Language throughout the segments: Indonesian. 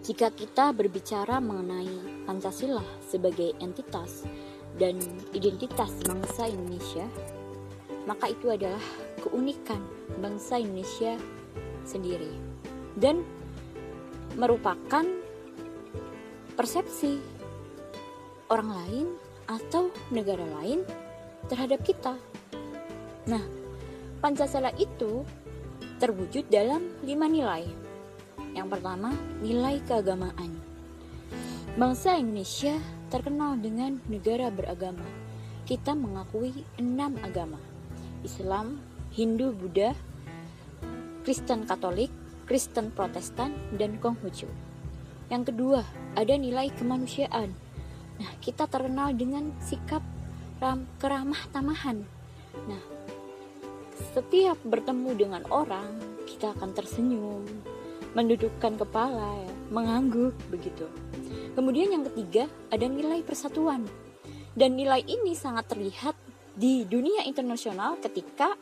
Jika kita berbicara mengenai Pancasila sebagai entitas dan identitas bangsa Indonesia, maka itu adalah keunikan bangsa Indonesia sendiri dan merupakan persepsi orang lain atau negara lain terhadap kita. Nah, Pancasila itu terwujud dalam lima nilai yang pertama, nilai keagamaan. Bangsa Indonesia terkenal dengan negara beragama. Kita mengakui enam agama. Islam, Hindu, Buddha, Kristen Katolik, Kristen Protestan, dan Konghucu. Yang kedua, ada nilai kemanusiaan. Nah, kita terkenal dengan sikap ram, keramah tamahan. Nah, setiap bertemu dengan orang, kita akan tersenyum, mendudukkan kepala, ya, mengangguk begitu. Kemudian yang ketiga ada nilai persatuan. Dan nilai ini sangat terlihat di dunia internasional ketika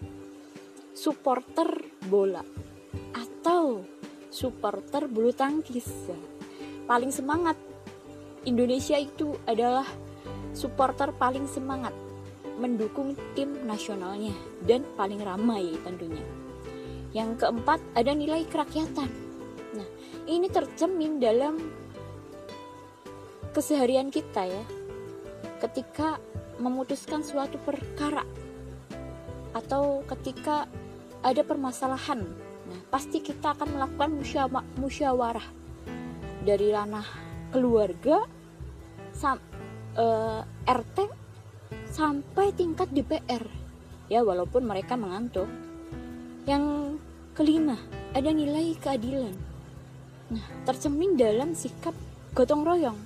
supporter bola atau supporter bulu tangkis. Paling semangat Indonesia itu adalah supporter paling semangat mendukung tim nasionalnya dan paling ramai tentunya. Yang keempat ada nilai kerakyatan ini tercermin dalam keseharian kita ya. Ketika memutuskan suatu perkara atau ketika ada permasalahan nah pasti kita akan melakukan musyawarah. Dari ranah keluarga sam, e, eh, RT sampai tingkat DPR ya walaupun mereka mengantuk. Yang kelima ada nilai keadilan. Nah, tercermin dalam sikap gotong royong.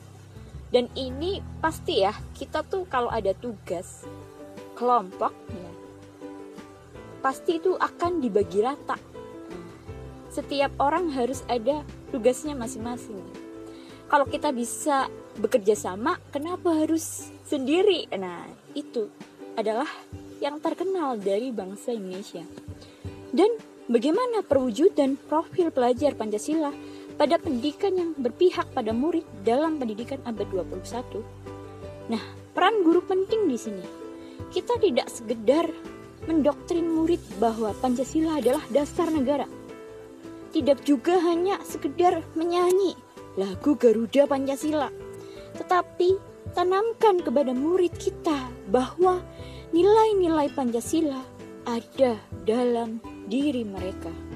Dan ini pasti ya, kita tuh kalau ada tugas kelompok ya, pasti itu akan dibagi rata. Nah, setiap orang harus ada tugasnya masing-masing. Kalau kita bisa bekerja sama, kenapa harus sendiri? Nah, itu adalah yang terkenal dari bangsa Indonesia. Dan bagaimana perwujudan profil pelajar Pancasila pada pendidikan yang berpihak pada murid dalam pendidikan abad 21. Nah, peran guru penting di sini. Kita tidak sekedar mendoktrin murid bahwa Pancasila adalah dasar negara. Tidak juga hanya sekedar menyanyi lagu Garuda Pancasila, tetapi tanamkan kepada murid kita bahwa nilai-nilai Pancasila ada dalam diri mereka.